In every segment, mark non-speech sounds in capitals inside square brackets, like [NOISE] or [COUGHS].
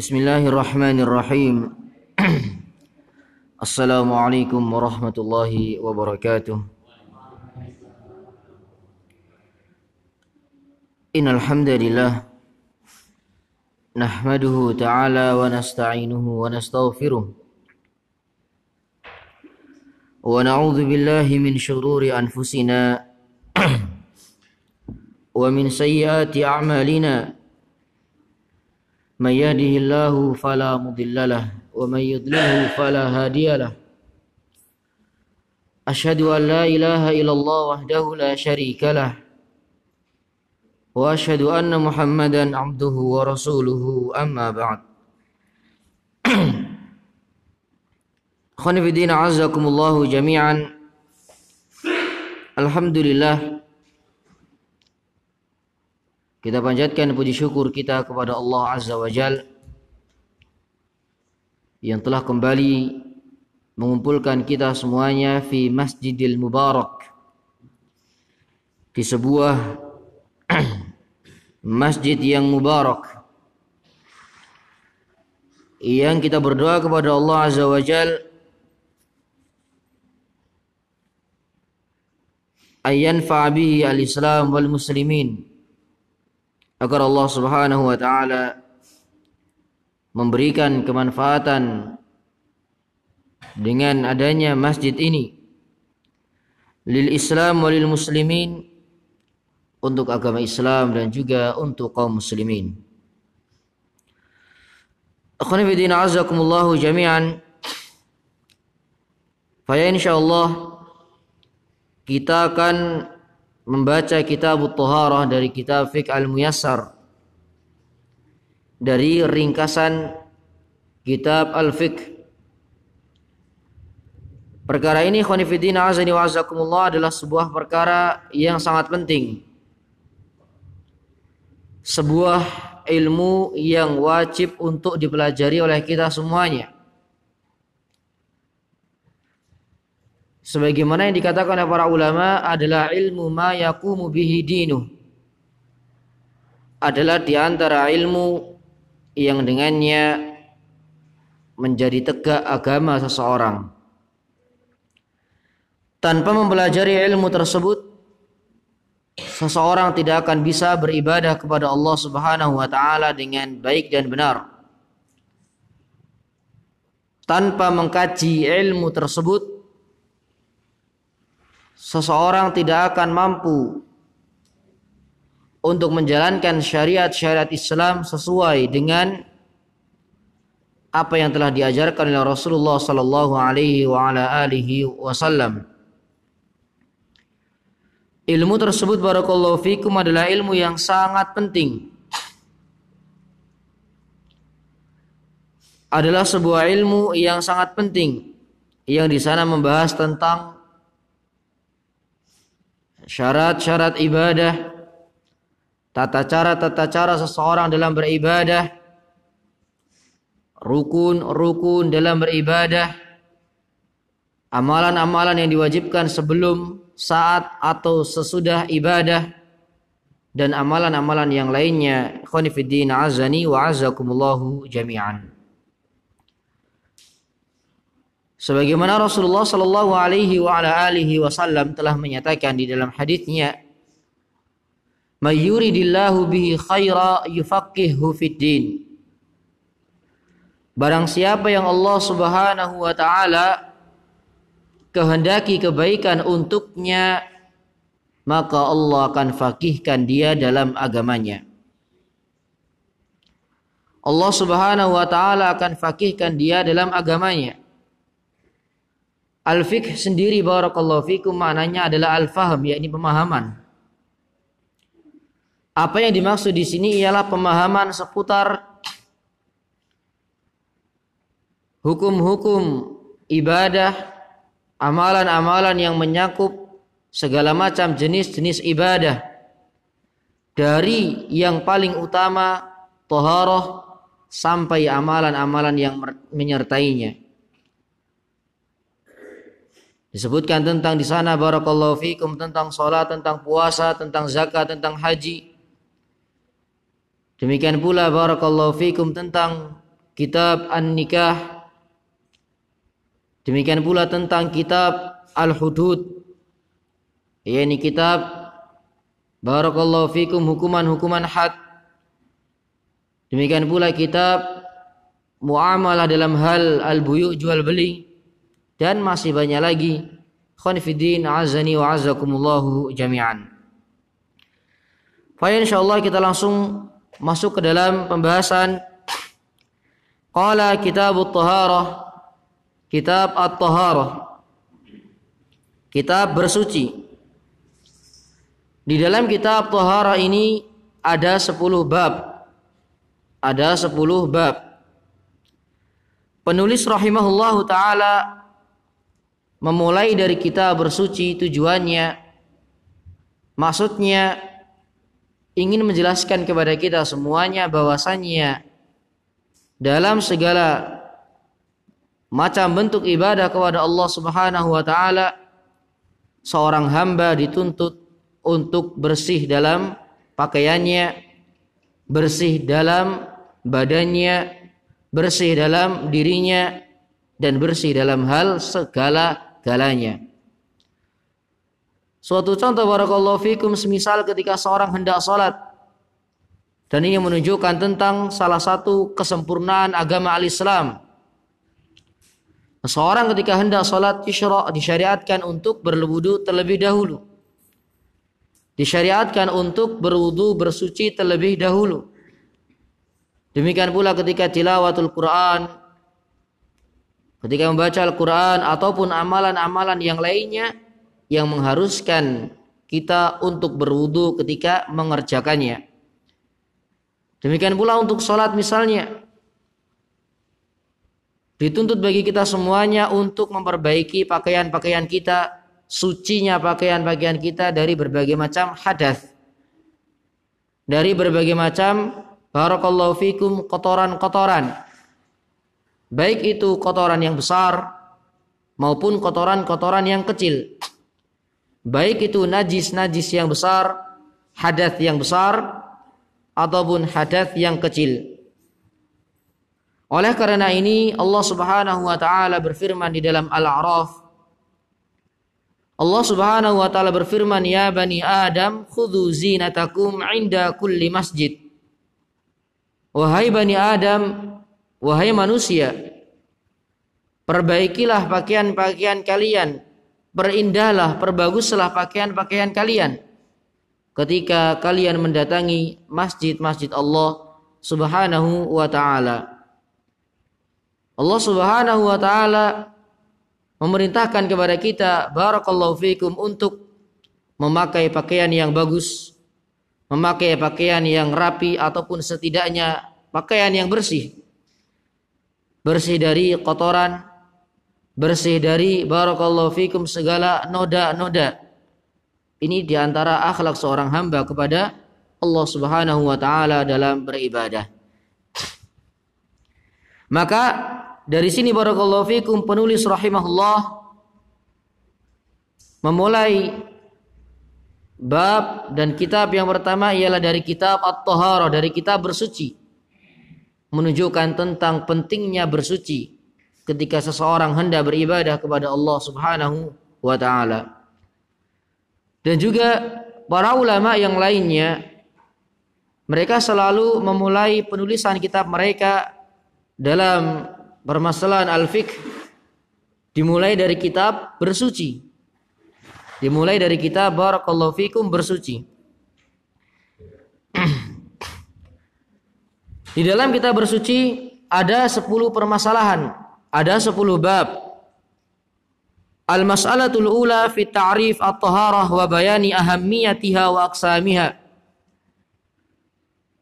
بسم الله الرحمن الرحيم. [CLEARS THROAT] السلام عليكم ورحمة الله وبركاته. إن الحمد لله نحمده تعالى ونستعينه ونستغفره. ونعوذ بالله من شرور أنفسنا [CLEARS THROAT] ومن سيئات أعمالنا. من يهده الله فلا مضل له ومن يضلله فلا هادي له. أشهد أن لا إله إلا الله وحده لا شريك له وأشهد أن محمدا عبده ورسوله أما بعد. في الدين عزكم الله جميعا. الحمد لله. Kita panjatkan puji syukur kita kepada Allah Azza wa Jal yang telah kembali mengumpulkan kita semuanya di Masjidil Mubarak di sebuah [CLEARS THROAT] masjid yang mubarak. Yang kita berdoa kepada Allah Azza wa Jal ayyan fa'abihi al-islam wal muslimin agar Allah Subhanahu wa taala memberikan kemanfaatan dengan adanya masjid ini lil Islam walil muslimin untuk agama Islam dan juga untuk kaum muslimin. Akhwani fi din jami'an. Faya insyaallah kita akan membaca kitab Taharah dari kitab Fiqh Al-Muyassar dari ringkasan kitab Al-Fiqh Perkara ini khonifidin azani wa azakumullah adalah sebuah perkara yang sangat penting. Sebuah ilmu yang wajib untuk dipelajari oleh kita semuanya. Sebagaimana yang dikatakan oleh para ulama adalah ilmu ma yakumu bihi dinu. Adalah di antara ilmu yang dengannya menjadi tegak agama seseorang. Tanpa mempelajari ilmu tersebut seseorang tidak akan bisa beribadah kepada Allah Subhanahu wa taala dengan baik dan benar. Tanpa mengkaji ilmu tersebut seseorang tidak akan mampu untuk menjalankan syariat-syariat Islam sesuai dengan apa yang telah diajarkan oleh Rasulullah sallallahu alaihi wa ala alihi wasallam. Ilmu tersebut barakallahu fikum adalah ilmu yang sangat penting. Adalah sebuah ilmu yang sangat penting yang di sana membahas tentang syarat-syarat ibadah, tata cara-tata cara seseorang dalam beribadah, rukun-rukun dalam beribadah, amalan-amalan yang diwajibkan sebelum, saat atau sesudah ibadah, dan amalan-amalan yang lainnya. Khonifuddin azani wa azakumullahu jami'an. Sebagaimana Rasulullah Shallallahu Alaihi wa ala alihi Wasallam telah menyatakan di dalam hadisnya, "Mayyuridillahu bihi khaira yufaqihu fid din." Barang siapa yang Allah Subhanahu wa taala kehendaki kebaikan untuknya, maka Allah akan fakihkan dia dalam agamanya. Allah Subhanahu wa taala akan fakihkan dia dalam agamanya. Al-fiqh sendiri barakallahu fikum maknanya adalah al-faham yakni pemahaman. Apa yang dimaksud di sini ialah pemahaman seputar hukum-hukum ibadah, amalan-amalan yang menyakup segala macam jenis-jenis ibadah dari yang paling utama toharoh sampai amalan-amalan yang menyertainya. Disebutkan tentang di sana barakallahu fikum tentang salat, tentang puasa, tentang zakat, tentang haji. Demikian pula barakallahu fikum tentang kitab An-Nikah. Demikian pula tentang kitab Al-Hudud. Yakni kitab Barakallahu fikum hukuman-hukuman had. Demikian pula kitab muamalah dalam hal al-buyu jual beli dan masih banyak lagi. Khonifidin azani wa azakumullahu jami'an. Baik insyaallah kita langsung masuk ke dalam pembahasan. Qala kitab at-taharah Kitab at-taharah. Kitab bersuci. Di dalam kitab taharah ini ada 10 bab. Ada 10 bab. Penulis rahimahullahu taala memulai dari kita bersuci tujuannya. Maksudnya ingin menjelaskan kepada kita semuanya bahwasannya dalam segala macam bentuk ibadah kepada Allah Subhanahu wa taala seorang hamba dituntut untuk bersih dalam pakaiannya, bersih dalam badannya, bersih dalam dirinya dan bersih dalam hal segala-galanya. Suatu contoh barakallahu fikum semisal ketika seorang hendak salat dan ini menunjukkan tentang salah satu kesempurnaan agama al-Islam. Seorang ketika hendak sholat disyariatkan untuk berwudu terlebih dahulu. Disyariatkan untuk berwudu bersuci terlebih dahulu. Demikian pula ketika tilawatul Quran, ketika membaca Al-Quran ataupun amalan-amalan yang lainnya yang mengharuskan kita untuk berwudu ketika mengerjakannya. Demikian pula untuk sholat misalnya. Dituntut bagi kita semuanya untuk memperbaiki pakaian-pakaian kita, sucinya pakaian-pakaian kita dari berbagai macam hadas. Dari berbagai macam barakallahu fikum kotoran-kotoran. Baik itu kotoran yang besar maupun kotoran-kotoran yang kecil. Baik itu najis-najis yang besar, hadas yang besar ataupun hadas yang kecil. Oleh karena ini Allah Subhanahu wa taala berfirman di dalam Al-A'raf Allah Subhanahu wa taala berfirman ya bani Adam khudhu zinatakum 'inda kulli masjid Wahai bani Adam wahai manusia perbaikilah pakaian-pakaian kalian perindahlah perbaguslah pakaian-pakaian kalian ketika kalian mendatangi masjid-masjid Allah Subhanahu wa taala. Allah Subhanahu wa taala memerintahkan kepada kita barakallahu fikum untuk memakai pakaian yang bagus, memakai pakaian yang rapi ataupun setidaknya pakaian yang bersih. Bersih dari kotoran, bersih dari barakallahu fikum segala noda-noda ini di antara akhlak seorang hamba kepada Allah Subhanahu wa taala dalam beribadah. Maka dari sini barakallahu fikum penulis rahimahullah memulai bab dan kitab yang pertama ialah dari kitab At-Taharah, dari kitab bersuci. Menunjukkan tentang pentingnya bersuci ketika seseorang hendak beribadah kepada Allah Subhanahu wa taala. Dan juga para ulama yang lainnya mereka selalu memulai penulisan kitab mereka dalam permasalahan al-fiqh dimulai dari kitab bersuci. Dimulai dari kitab barakallahu fikum bersuci. [CLEARS THROAT] Di dalam kitab bersuci ada 10 permasalahan, ada 10 bab Al-mas'alatul ula fi ta'rif at-taharah wa bayani ahammiyatiha wa aqsamiha.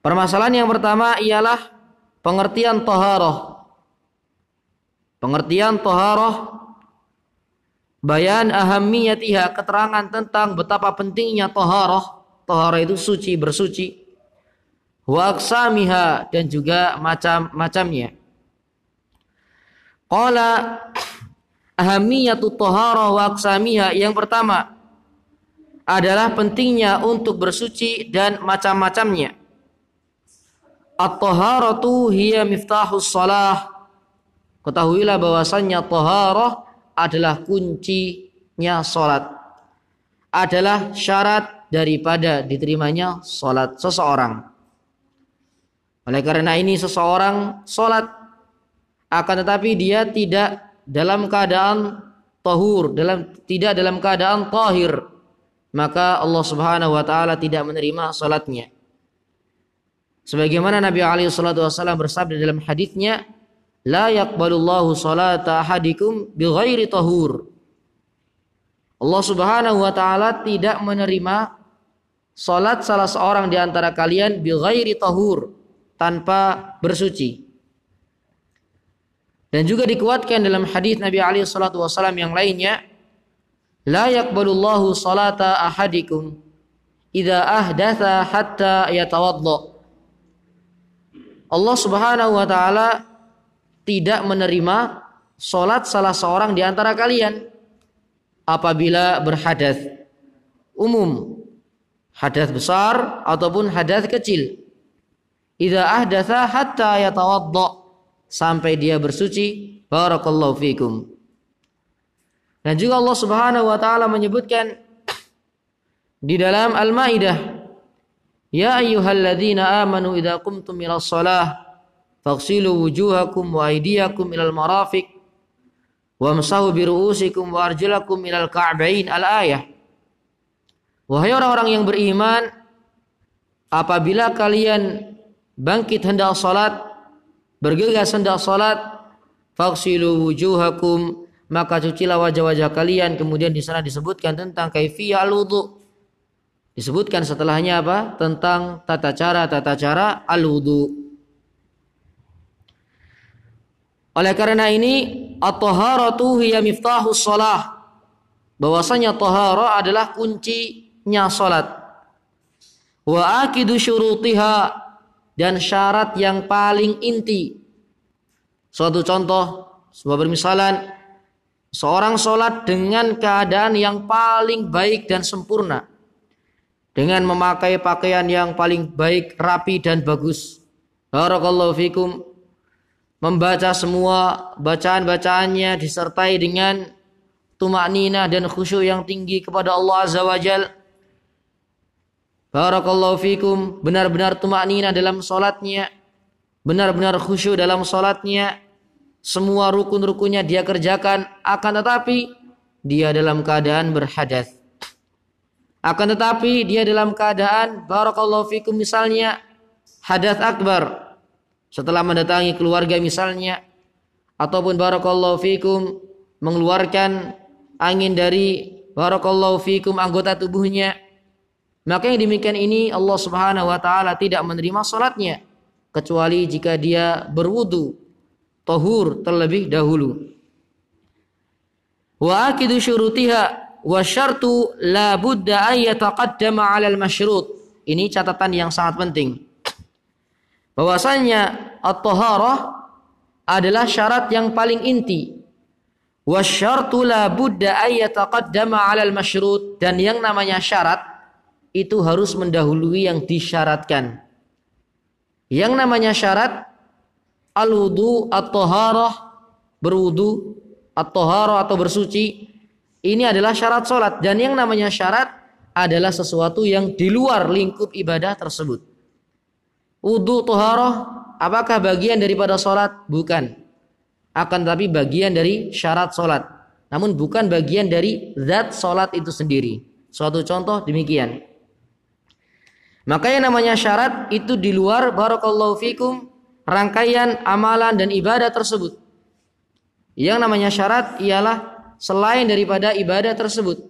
Permasalahan yang pertama ialah pengertian taharah. Pengertian taharah bayan ahammiyatiha keterangan tentang betapa pentingnya taharah. Taharah itu suci bersuci. Wa aqsamiha dan juga macam-macamnya. Qala ahamiyatu tahara wa aqsamiha yang pertama adalah pentingnya untuk bersuci dan macam-macamnya. At-taharatu hiya miftahus salah. Ketahuilah bahwasannya taharah adalah kuncinya salat. Adalah syarat daripada diterimanya salat seseorang. Oleh karena ini seseorang salat akan tetapi dia tidak dalam keadaan tahur, dalam tidak dalam keadaan tahir, maka Allah Subhanahu wa taala tidak menerima salatnya. Sebagaimana Nabi alaihi salatu wasallam bersabda dalam hadisnya, "La yaqbalullahu salata ahadikum bighairi tahur." Allah Subhanahu wa taala tidak menerima salat salah seorang di antara kalian bighairi tahur, tanpa bersuci. Dan juga dikuatkan dalam hadis Nabi alaihi salatu wasallam yang lainnya, "La yaqbalullahu salata ahadikum idza ahdatha hatta yatawadda." Allah Subhanahu wa taala tidak menerima solat salah seorang di antara kalian apabila berhadas umum hadas besar ataupun hadas kecil idza ahdatha hatta yatawadda sampai dia bersuci barakallahu fikum dan juga Allah Subhanahu wa taala menyebutkan di dalam Al-Maidah Ya ayyuhalladzina amanu idza qumtum ila shalah faghsilu wujuhakum wa aydiyakum ilal marafiq wamsahu bi ru'usikum wa arjulakum ilal ka'bain al-ayah. Wahai orang-orang yang beriman, apabila kalian bangkit hendak salat, bergegas hendak salat, faghsilu wujuhakum maka cucilah wajah-wajah kalian kemudian di sana disebutkan tentang kaifiyah al-wudu Disebutkan setelahnya apa? Tentang tata cara tata cara al-wudu. Oleh karena ini, at-taharatu hiya miftahus shalah. Bahwasanya tahara adalah kuncinya salat. Wa akidu syurutiha dan syarat yang paling inti. Suatu contoh, sebuah permisalan, seorang sholat dengan keadaan yang paling baik dan sempurna dengan memakai pakaian yang paling baik, rapi dan bagus. Barakallahu fikum. Membaca semua bacaan-bacaannya disertai dengan tumak nina dan khusyuk yang tinggi kepada Allah Azza wa Jal. Barakallahu fikum. Benar-benar tumak nina dalam solatnya. Benar-benar khusyuk dalam solatnya. Semua rukun-rukunnya dia kerjakan. Akan tetapi dia dalam keadaan berhadas akan tetapi dia dalam keadaan barakallahu fikum misalnya hadas akbar setelah mendatangi keluarga misalnya ataupun barakallahu fikum mengeluarkan angin dari barakallahu fikum anggota tubuhnya maka yang demikian ini Allah Subhanahu wa taala tidak menerima salatnya kecuali jika dia berwudu tahur terlebih dahulu wa akidu syurutiha wa syartu la budda ay yataqaddama 'ala al-masyrut. Ini catatan yang sangat penting. Bahwasanya at-taharah adalah syarat yang paling inti. Wa syartu la budda ay yataqaddama 'ala al-masyrut dan yang namanya syarat itu harus mendahului yang disyaratkan. Yang namanya syarat al-wudu at-taharah berwudu at-taharah atau bersuci ini adalah syarat sholat dan yang namanya syarat adalah sesuatu yang di luar lingkup ibadah tersebut. Wudhu toharoh apakah bagian daripada sholat? Bukan. Akan tetapi bagian dari syarat sholat. Namun bukan bagian dari zat sholat itu sendiri. Suatu contoh demikian. Maka yang namanya syarat itu di luar barakallahu fikum rangkaian amalan dan ibadah tersebut. Yang namanya syarat ialah selain daripada ibadah tersebut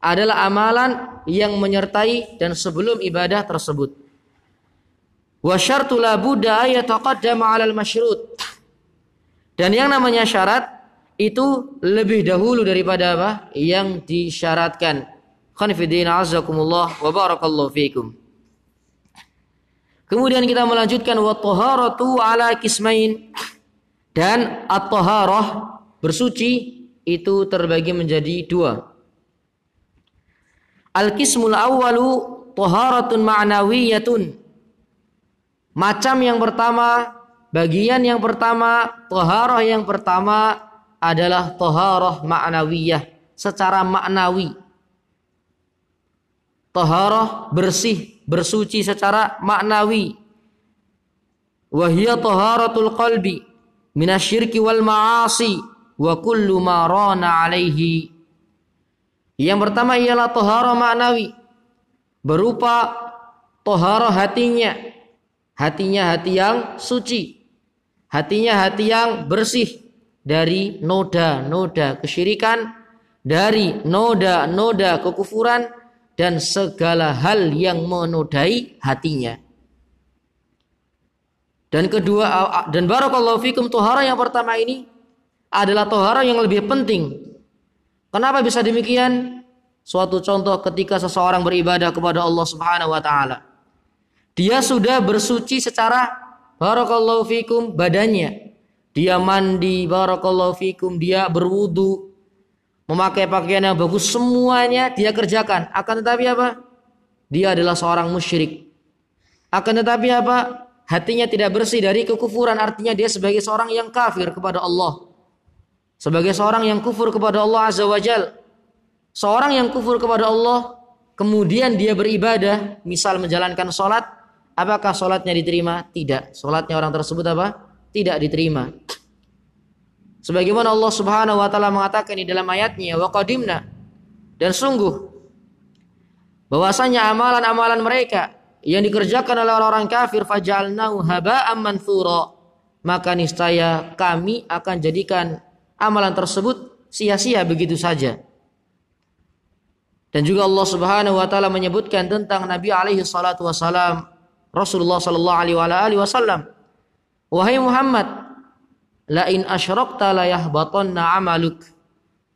adalah amalan yang menyertai dan sebelum ibadah tersebut. Wa syartu la budda ayataqaddama 'alal masyrut. Dan yang namanya syarat itu lebih dahulu daripada apa? Yang disyaratkan. Khanifidina azakumullah wa barakallahu fikum. Kemudian kita melanjutkan wa taharatu ala kismain dan at-taharah bersuci itu terbagi menjadi dua. Al-qismul awwalu taharatun ma'nawiyatun. Macam yang pertama, bagian yang pertama, toharoh yang pertama adalah toharoh ma'nawiyah secara maknawi. Toharoh bersih, bersuci secara maknawi. Wahia toharatul qalbi minasyirki wal ma'asi wa kullu ma rana alaihi. Yang pertama ialah toharoh maknawi berupa toharoh hatinya Hatinya hati yang suci. Hatinya hati yang bersih dari noda-noda kesyirikan, dari noda-noda kekufuran dan segala hal yang menodai hatinya. Dan kedua dan barakallahu fikum tohara yang pertama ini adalah tohara yang lebih penting. Kenapa bisa demikian? Suatu contoh ketika seseorang beribadah kepada Allah Subhanahu wa taala. Dia sudah bersuci secara barakallahu fikum badannya. Dia mandi barakallahu fikum, dia berwudu, memakai pakaian yang bagus semuanya dia kerjakan. Akan tetapi apa? Dia adalah seorang musyrik. Akan tetapi apa? Hatinya tidak bersih dari kekufuran. Artinya dia sebagai seorang yang kafir kepada Allah. Sebagai seorang yang kufur kepada Allah Azza wa Jal. Seorang yang kufur kepada Allah. Kemudian dia beribadah. Misal menjalankan sholat. Apakah sholatnya diterima? Tidak. Sholatnya orang tersebut apa? Tidak diterima. Sebagaimana Allah Subhanahu wa taala mengatakan di dalam ayatnya wa qadimna dan sungguh bahwasanya amalan-amalan mereka yang dikerjakan oleh orang-orang kafir fajalnahu haba'an manthura maka niscaya kami akan jadikan amalan tersebut sia-sia begitu saja. Dan juga Allah Subhanahu wa taala menyebutkan tentang Nabi alaihi salatu wasalam Rasulullah sallallahu alaihi wasallam wahai Muhammad la in asyrakta la yahbatanna amaluk.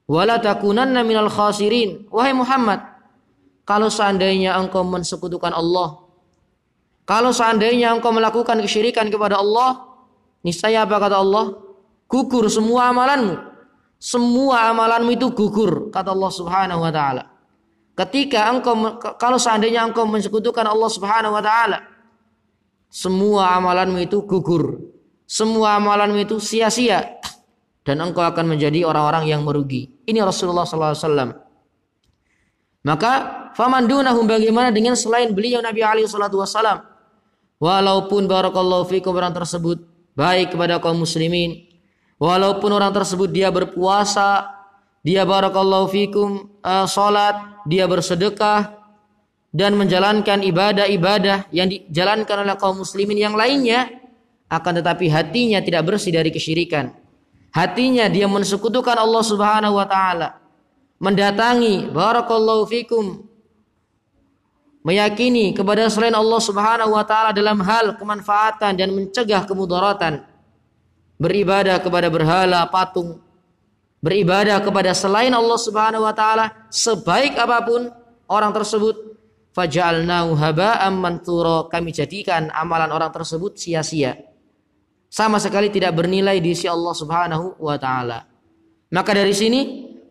Wa takunanna minal khasirin. Wahai Muhammad kalau seandainya engkau mensekutukan Allah kalau seandainya engkau melakukan kesyirikan kepada Allah niscaya apa kata Allah? Gugur semua amalanmu. Semua amalanmu itu gugur kata Allah Subhanahu wa taala. Ketika engkau kalau seandainya engkau mensekutukan Allah Subhanahu wa taala semua amalanmu itu gugur. Semua amalanmu itu sia-sia. Dan engkau akan menjadi orang-orang yang merugi. Ini Rasulullah SAW. Maka faman dunahum bagaimana dengan selain beliau Nabi salatu wasallam. Walaupun barakallahu fikum orang tersebut baik kepada kaum muslimin, walaupun orang tersebut dia berpuasa, dia barakallahu fikum uh, salat, dia bersedekah, dan menjalankan ibadah-ibadah yang dijalankan oleh kaum muslimin yang lainnya akan tetapi hatinya tidak bersih dari kesyirikan. Hatinya dia mensekutukan Allah Subhanahu wa taala. Mendatangi barakallahu fikum meyakini kepada selain Allah Subhanahu wa taala dalam hal kemanfaatan dan mencegah kemudaratan. Beribadah kepada berhala, patung, beribadah kepada selain Allah Subhanahu wa taala sebaik apa pun orang tersebut faja'alnahu haba'am manthura kami jadikan amalan orang tersebut sia-sia sama sekali tidak bernilai di sisi Allah Subhanahu wa taala maka dari sini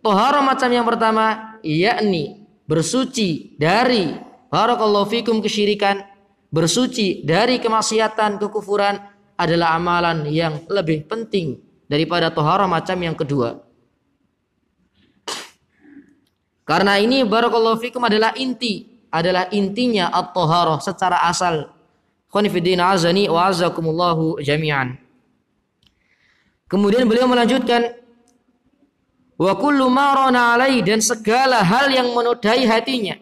tohara macam yang pertama yakni bersuci dari barakallahu fikum kesyirikan bersuci dari kemaksiatan kekufuran adalah amalan yang lebih penting daripada tohara macam yang kedua karena ini barakallahu fikum adalah inti adalah intinya at-taharah secara asal. Khonifidin azani wa azakumullahu jami'an. Kemudian beliau melanjutkan wa kullu ma alai dan segala hal yang menodai hatinya.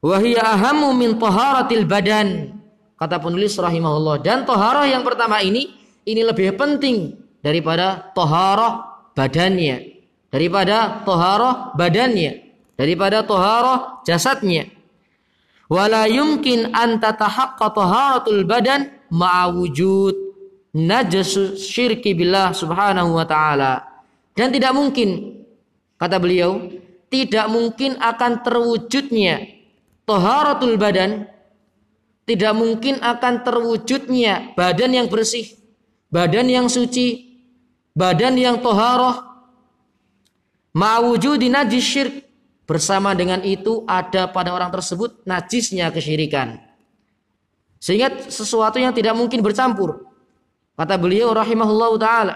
Wa hiya ahammu min taharatil badan. Kata penulis rahimahullah dan taharah yang pertama ini ini lebih penting daripada taharah badannya, daripada taharah badannya, daripada taharah jasadnya wala yumkin an tatahaqqa taharatul badan ma'a wujud najas syirki billah subhanahu wa ta'ala. Dan tidak mungkin kata beliau tidak mungkin akan terwujudnya taharatul badan tidak mungkin akan terwujudnya badan yang bersih badan yang suci badan yang toharoh ma'wujudi najis syirk Bersama dengan itu ada pada orang tersebut najisnya kesyirikan. Sehingga sesuatu yang tidak mungkin bercampur. Kata beliau rahimahullah taala,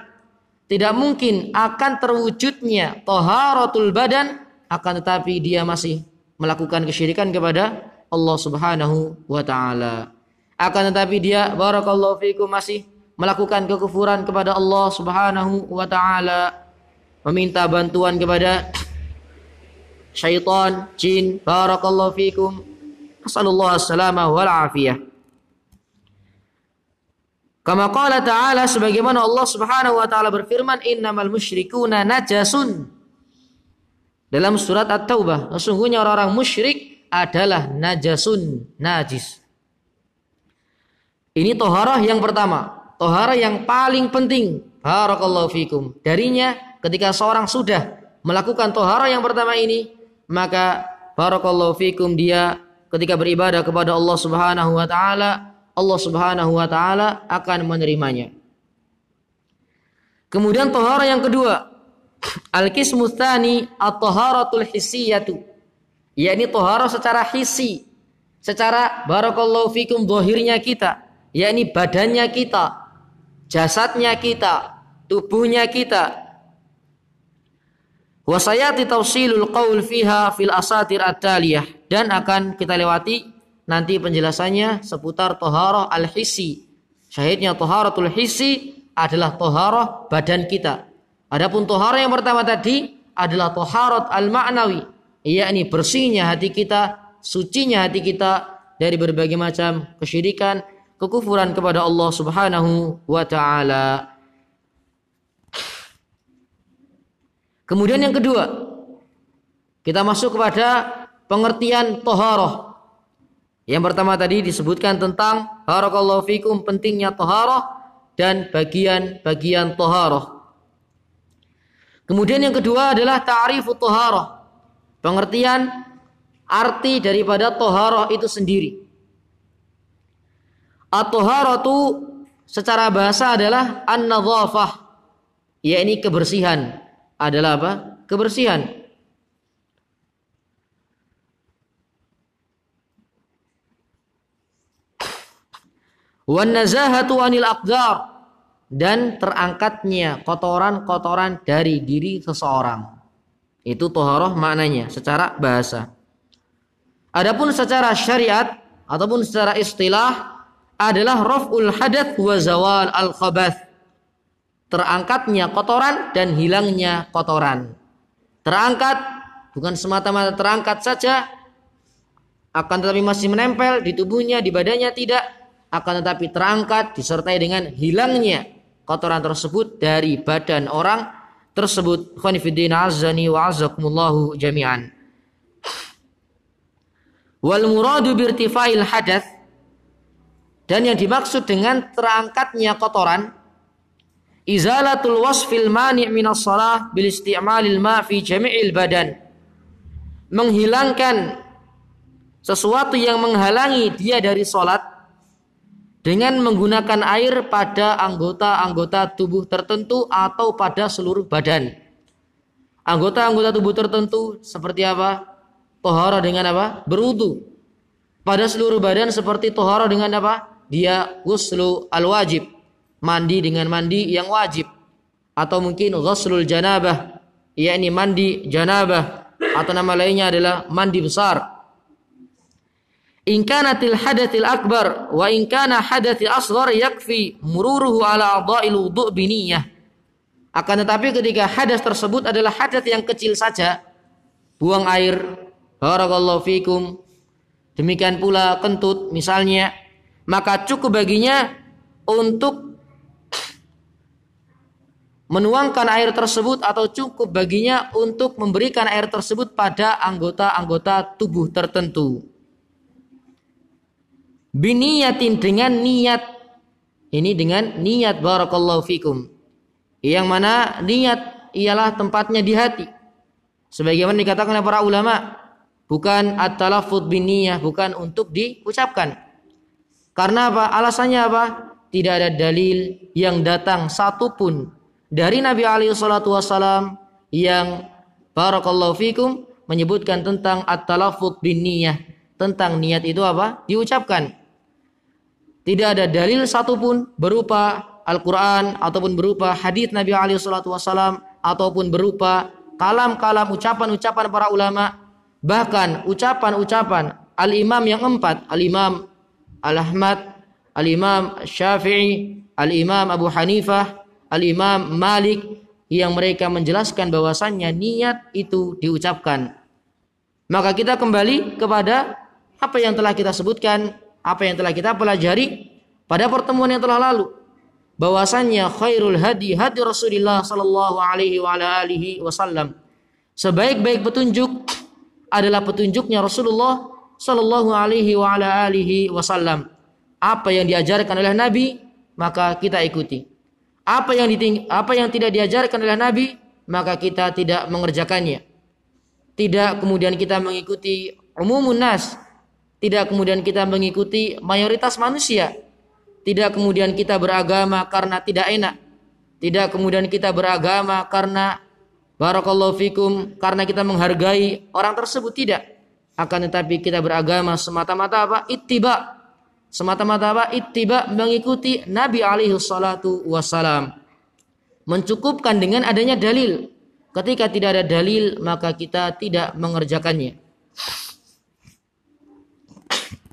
tidak mungkin akan terwujudnya taharatul badan akan tetapi dia masih melakukan kesyirikan kepada Allah Subhanahu wa taala. Akan tetapi dia barakallahu fikum masih melakukan kekufuran kepada Allah Subhanahu wa taala, meminta bantuan kepada syaitan, jin, barakallahu fikum. Nasallallahu assalamah wal afiyah. Kama qala ta'ala sebagaimana Allah Subhanahu wa taala berfirman innamal musyrikuna najasun. Dalam surat At-Taubah, sesungguhnya orang-orang musyrik adalah najasun, najis. Ini toharah yang pertama, toharah yang paling penting. Barakallahu fikum. Darinya ketika seorang sudah melakukan toharah yang pertama ini, maka barakallahu fikum dia ketika beribadah kepada Allah Subhanahu wa taala Allah Subhanahu wa taala akan menerimanya. Kemudian tohara yang kedua, [COUGHS] al-qismu tsani at-taharatul hissiyatu. yakni tohara secara hisi, secara barakallahu fikum dohirnya kita, yakni badannya kita, jasadnya kita, tubuhnya kita. Wasayati tausilul qaul fiha fil asatir at-taliyah dan akan kita lewati nanti penjelasannya seputar toharoh al-hisi. Syahidnya toharatul hisi adalah toharoh badan kita. Adapun toharoh yang pertama tadi adalah toharot al-ma'nawi. yakni bersihnya hati kita, sucinya hati kita dari berbagai macam kesyirikan, kekufuran kepada Allah Subhanahu wa taala. Kemudian yang kedua, kita masuk kepada pengertian toharoh yang pertama tadi disebutkan tentang barakallahu fikum pentingnya taharah dan bagian-bagian taharah. Kemudian yang kedua adalah ta'rifut taharah. Pengertian arti daripada taharah itu sendiri. At-taharatu secara bahasa adalah an-nadhafah, yakni kebersihan. Adalah apa? Kebersihan. wan nazahatu anil aqdar dan terangkatnya kotoran-kotoran dari diri seseorang. Itu toharoh maknanya secara bahasa. Adapun secara syariat ataupun secara istilah adalah raf'ul hadath wa zawal al khabath. Terangkatnya kotoran dan hilangnya kotoran. Terangkat bukan semata-mata terangkat saja akan tetapi masih menempel di tubuhnya, di badannya tidak, akan tetapi terangkat disertai dengan hilangnya kotoran tersebut dari badan orang tersebut khonifuddin azani wa azakumullahu jami'an wal muradu birtifa'il hadath dan yang dimaksud dengan terangkatnya kotoran izalatul wasfil mani' minas salah bil isti'malil ma fi jami'il badan menghilangkan sesuatu yang menghalangi dia dari salat dengan menggunakan air pada anggota-anggota tubuh tertentu atau pada seluruh badan. Anggota-anggota tubuh tertentu seperti apa? Tohara dengan apa? Berudu. Pada seluruh badan seperti tohara dengan apa? Dia guslu al-wajib. Mandi dengan mandi yang wajib. Atau mungkin ghuslul janabah. yakni mandi janabah. Atau nama lainnya adalah mandi besar in kanatil hadatil akbar wa in kana hadatil asghar yakfi mururuhu ala a'dha'il wudu' biniyah akan tetapi ketika hadas tersebut adalah hadas yang kecil saja buang air barakallahu fikum demikian pula kentut misalnya maka cukup baginya untuk menuangkan air tersebut atau cukup baginya untuk memberikan air tersebut pada anggota-anggota tubuh tertentu. Biniyatin dengan niat ini dengan niat barakallahu fikum. Yang mana niat ialah tempatnya di hati. Sebagaimana dikatakan oleh para ulama bukan at-talaffuz biniyah bukan untuk diucapkan. Karena apa? Alasannya apa? Tidak ada dalil yang datang satupun dari Nabi alaihi salatu wasalam yang barakallahu fikum menyebutkan tentang at-talaffuz biniyah tentang niat itu apa? Diucapkan. Tidak ada dalil satupun berupa Al-Quran ataupun berupa hadis Nabi alaihi wasallam ataupun berupa kalam-kalam ucapan-ucapan para ulama. Bahkan ucapan-ucapan al-imam yang empat al-imam al-ahmad al-imam syafi'i al-imam Abu Hanifah al-imam Malik yang mereka menjelaskan bahwasannya niat itu diucapkan. Maka kita kembali kepada apa yang telah kita sebutkan apa yang telah kita pelajari pada pertemuan yang telah lalu. Bahwasannya khairul hadi hadi Rasulullah sallallahu alaihi wa alihi wasallam. Sebaik-baik petunjuk adalah petunjuknya Rasulullah sallallahu alaihi wa alihi wasallam. Apa yang diajarkan oleh Nabi maka kita ikuti apa yang diting apa yang tidak diajarkan oleh Nabi maka kita tidak mengerjakannya tidak kemudian kita mengikuti umumun nas tidak kemudian kita mengikuti mayoritas manusia. Tidak kemudian kita beragama karena tidak enak. Tidak kemudian kita beragama karena barakallahu fikum karena kita menghargai orang tersebut tidak. Akan tetapi kita beragama semata-mata apa? Ittiba. Semata-mata apa? Ittiba mengikuti Nabi alaihi salatu wassalam. Mencukupkan dengan adanya dalil. Ketika tidak ada dalil maka kita tidak mengerjakannya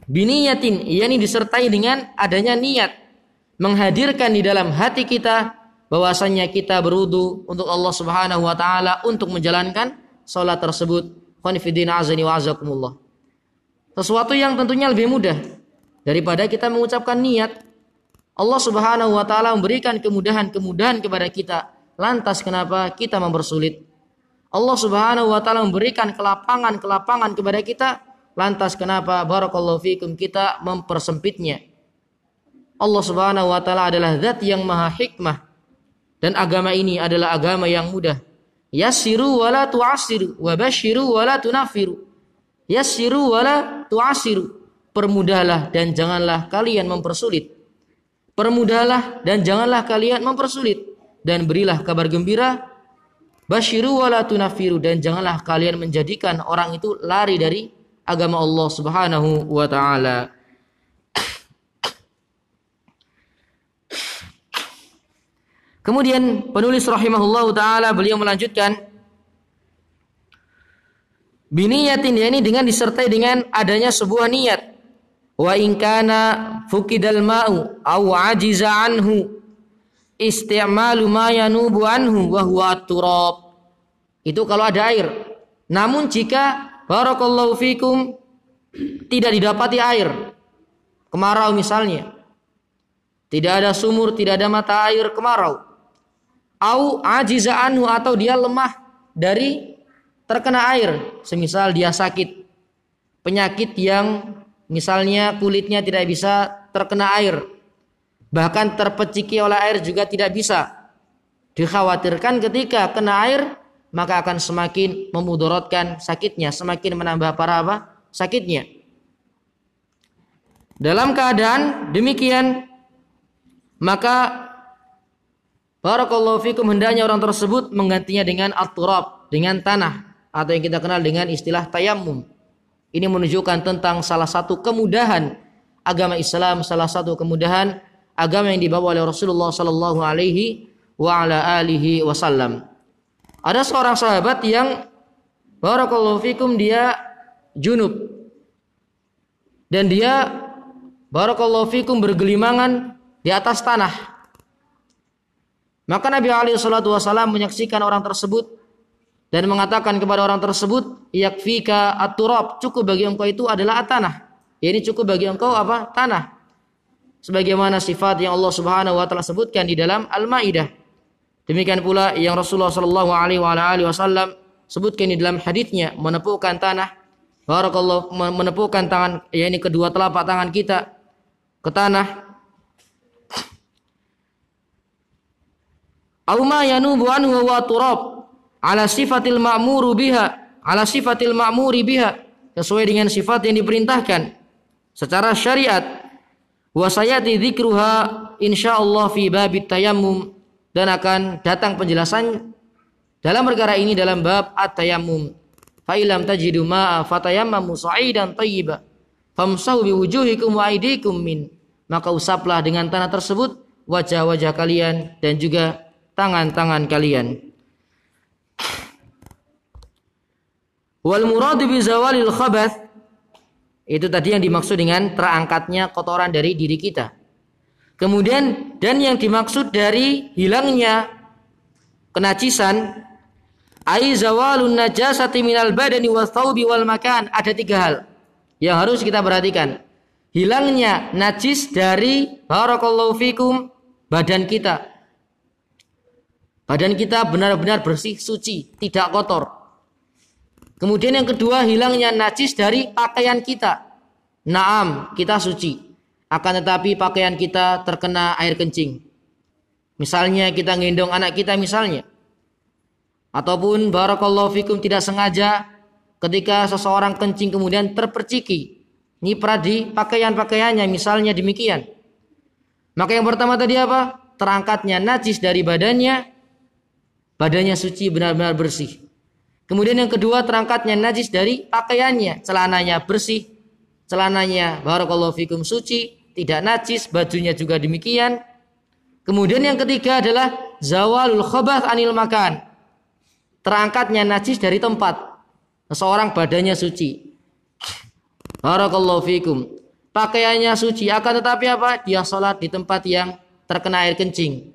biniyatin yakni disertai dengan adanya niat menghadirkan di dalam hati kita bahwasanya kita berudu untuk Allah Subhanahu wa taala untuk menjalankan salat tersebut khonifidina azani wa azakumullah sesuatu yang tentunya lebih mudah daripada kita mengucapkan niat Allah Subhanahu wa taala memberikan kemudahan-kemudahan kepada kita lantas kenapa kita mempersulit Allah Subhanahu wa taala memberikan kelapangan-kelapangan kepada kita Lantas kenapa barakallahu fikum kita mempersempitnya? Allah Subhanahu wa taala adalah zat yang maha hikmah dan agama ini adalah agama yang mudah. Yassiru wala tu'assiru wa basyiru wala tunafiru. Yassiru wala tu'assiru. Permudahlah dan janganlah kalian mempersulit. Permudahlah dan janganlah kalian mempersulit dan berilah kabar gembira basyiru wala tunafiru dan janganlah kalian menjadikan orang itu lari dari agama Allah Subhanahu wa taala. Kemudian penulis rahimahullah taala beliau melanjutkan biniyatin ini dengan disertai dengan adanya sebuah niat wa in kana fukidal ma'u aw ajiza anhu isti'malu ma yanubu anhu wa huwa turab. Itu kalau ada air. Namun jika barakallahu fikum tidak didapati air kemarau misalnya tidak ada sumur tidak ada mata air kemarau. Au ajiza anhu atau dia lemah dari terkena air. Semisal dia sakit penyakit yang misalnya kulitnya tidak bisa terkena air bahkan terpeciki oleh air juga tidak bisa dikhawatirkan ketika kena air maka akan semakin memudorotkan sakitnya, semakin menambah parah apa? sakitnya. Dalam keadaan demikian maka barakallahu fikum hendaknya orang tersebut menggantinya dengan at-turab, dengan tanah atau yang kita kenal dengan istilah tayammum. Ini menunjukkan tentang salah satu kemudahan agama Islam, salah satu kemudahan agama yang dibawa oleh Rasulullah sallallahu alaihi wa ala alihi wasallam. Ada seorang sahabat yang barakallahu fikum dia junub. Dan dia barakallahu fikum bergelimangan di atas tanah. Maka Nabi alaihi salatu wasallam menyaksikan orang tersebut dan mengatakan kepada orang tersebut, "Yakfika at-turab." Cukup bagi engkau itu adalah tanah. Ini cukup bagi engkau apa? Tanah. Sebagaimana sifat yang Allah Subhanahu wa taala sebutkan di dalam Al-Maidah. Demikian pula yang Rasulullah Shallallahu Alaihi Wasallam sebutkan di dalam hadisnya menepukkan tanah, barakallah menepukkan tangan, ya ini kedua telapak tangan kita ke tanah. Auma yanubu anhu wa turab ala sifatil ma'muru biha ala sifatil ma'muri biha sesuai dengan sifat yang diperintahkan secara syariat wa sayati dzikruha insyaallah fi babit tayammum dan akan datang penjelasan dalam perkara ini dalam bab at-tayammum. Fa ilam tajidu ma'a fatayammamu sa'idan thayyiba famsahu biwujuhikum wa aydikum min. maka usaplah dengan tanah tersebut wajah-wajah kalian dan juga tangan-tangan kalian. Wal muradu bi zawalil khabath. Itu tadi yang dimaksud dengan terangkatnya kotoran dari diri kita. Kemudian dan yang dimaksud dari hilangnya kenajisan ai zawalun najasati minal badani was thawbi wal makan. Ada tiga hal yang harus kita perhatikan. Hilangnya najis dari barakallahu fikum badan kita. Badan kita benar-benar bersih suci tidak kotor kemudian yang kedua hilangnya najis dari pakaian kita. Naam kita suci. Akan tetapi pakaian kita terkena air kencing. Misalnya kita ngendong anak kita misalnya. Ataupun barakallahu fikum tidak sengaja ketika seseorang kencing kemudian terperciki. Nyiprat di pakaian-pakaiannya misalnya demikian. Maka yang pertama tadi apa? Terangkatnya najis dari badannya. Badannya suci benar-benar bersih kemudian yang kedua terangkatnya najis dari pakaiannya celananya bersih celananya barakallahu fikum suci tidak najis bajunya juga demikian kemudian yang ketiga adalah zawalul khabath anil makan terangkatnya najis dari tempat. Seseorang badannya suci. Barakallahu fikum. Pakaiannya suci akan tetapi apa? Dia sholat di tempat yang terkena air kencing.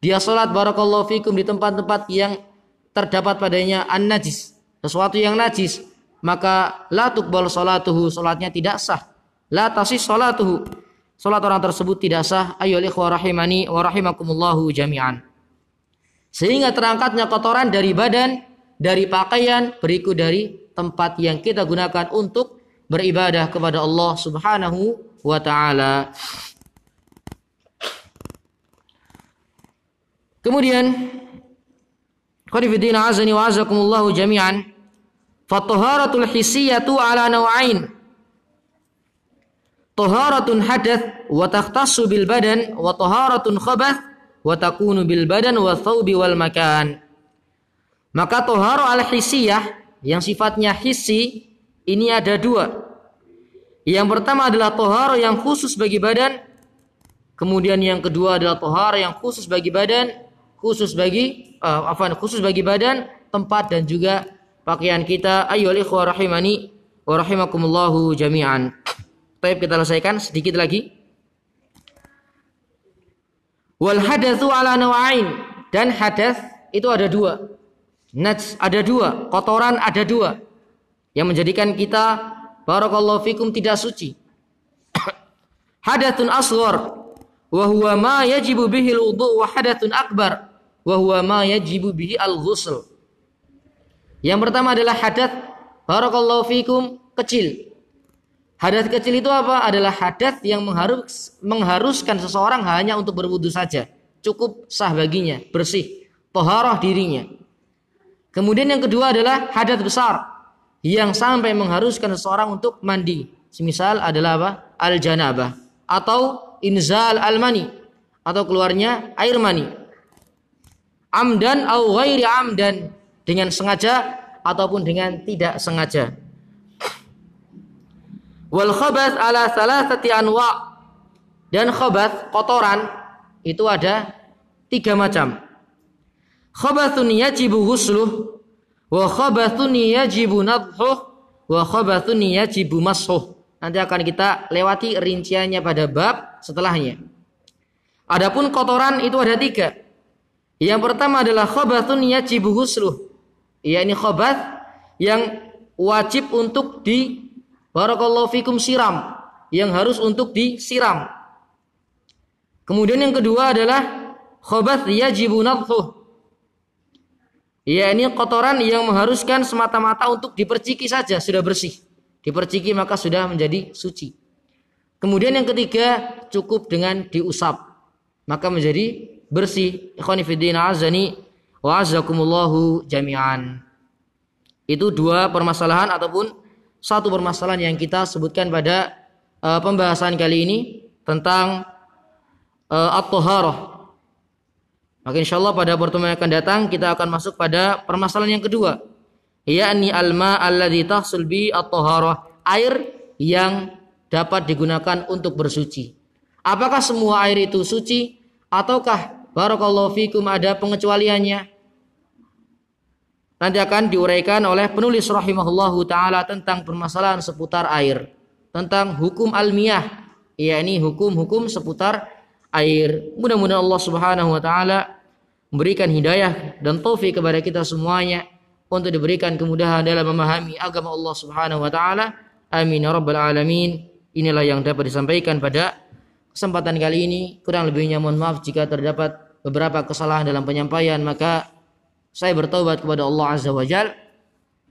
Dia sholat barakallahu fikum di tempat-tempat yang terdapat padanya an najis. Sesuatu yang najis. Maka la tuqbal sholatuhu. Sholatnya tidak sah. La tasih sholatuhu. Sholat orang tersebut tidak sah. Ayo ikhwa rahimani wa rahimakumullahu jami'an. Sehingga terangkatnya kotoran dari badan, dari pakaian, berikut dari tempat yang kita gunakan untuk beribadah kepada Allah Subhanahu wa taala. Kemudian Qadifidina azani wa azakumullahu jami'an Fataharatul hissiyatu ala nawain Taharatun hadath wa takhtassu bil badan wa taharatun khabath wa takunu bil badan wa thawbi wal makan. Maka toharo al hisiyah yang sifatnya hissi ini ada dua. Yang pertama adalah toharo yang khusus bagi badan. Kemudian yang kedua adalah toharo yang khusus bagi badan, khusus bagi uh, apa khusus bagi badan, tempat dan juga pakaian kita. Ayo ikhwah rahimani wa rahimakumullahu jami'an. Baik kita selesaikan sedikit lagi. Wal hadatsu ala nawain dan hadas itu ada dua. Nats ada dua, kotoran ada dua yang menjadikan kita barakallahu fikum tidak suci. [COUGHS] Hadatsun asghar wa huwa ma yajibu bihi al-wudu wa hadatsun akbar wa huwa ma yajibu bihi al-ghusl. Yang pertama adalah hadat barakallahu fikum kecil. Hadat kecil itu apa? Adalah hadat yang mengharus, mengharuskan seseorang hanya untuk berwudu saja. Cukup sah baginya, bersih, toharoh dirinya. Kemudian yang kedua adalah hadat besar yang sampai mengharuskan seseorang untuk mandi. Semisal adalah apa? Al-janabah atau inzal al-mani atau keluarnya air mani. Amdan au ghairi amdan dengan sengaja ataupun dengan tidak sengaja. Wal khabath ala salasati anwa. Dan khabath kotoran itu ada tiga macam. Khabathun yajibu ghusluh wa khabathun yajibu nadhuh wa khabathun yajibu mashuh. Nanti akan kita lewati rinciannya pada bab setelahnya. Adapun kotoran itu ada tiga. Yang pertama adalah khabathun yajibu ghusluh. ini khabath yang wajib untuk di Barakallahu fikum siram yang harus untuk disiram. Kemudian yang kedua adalah khobath yajibu nadhuh. Ya ini kotoran yang mengharuskan semata-mata untuk diperciki saja sudah bersih. Diperciki maka sudah menjadi suci. Kemudian yang ketiga cukup dengan diusap maka menjadi bersih. Ikhwani azani wa jami'an. Itu dua permasalahan ataupun satu permasalahan yang kita sebutkan pada uh, pembahasan kali ini tentang uh, at-taharah. Maka insyaallah pada pertemuan yang akan datang kita akan masuk pada permasalahan yang kedua, yakni alma alladzi tahsul bi at-taharah, air yang dapat digunakan untuk bersuci. Apakah semua air itu suci ataukah barakallahu fikum ada pengecualiannya? Nanti akan diuraikan oleh penulis rahimahullahu taala tentang permasalahan seputar air, tentang hukum almiyah, yakni hukum-hukum seputar air. Mudah-mudahan Allah Subhanahu wa taala memberikan hidayah dan taufik kepada kita semuanya untuk diberikan kemudahan dalam memahami agama Allah Subhanahu wa taala. Amin ya rabbal alamin. Inilah yang dapat disampaikan pada kesempatan kali ini. Kurang lebihnya mohon maaf jika terdapat beberapa kesalahan dalam penyampaian, maka saya bertobat kepada Allah Azza wa Jal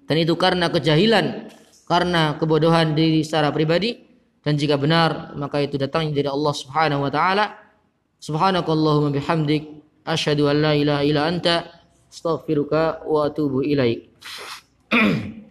dan itu karena kejahilan, karena kebodohan diri secara pribadi dan jika benar maka itu datangnya dari Allah Subhanahu wa taala. Subhanakallahumma bihamdik asyhadu an la ilaha illa anta astaghfiruka wa atubu ilaik. [CLEARS THROAT]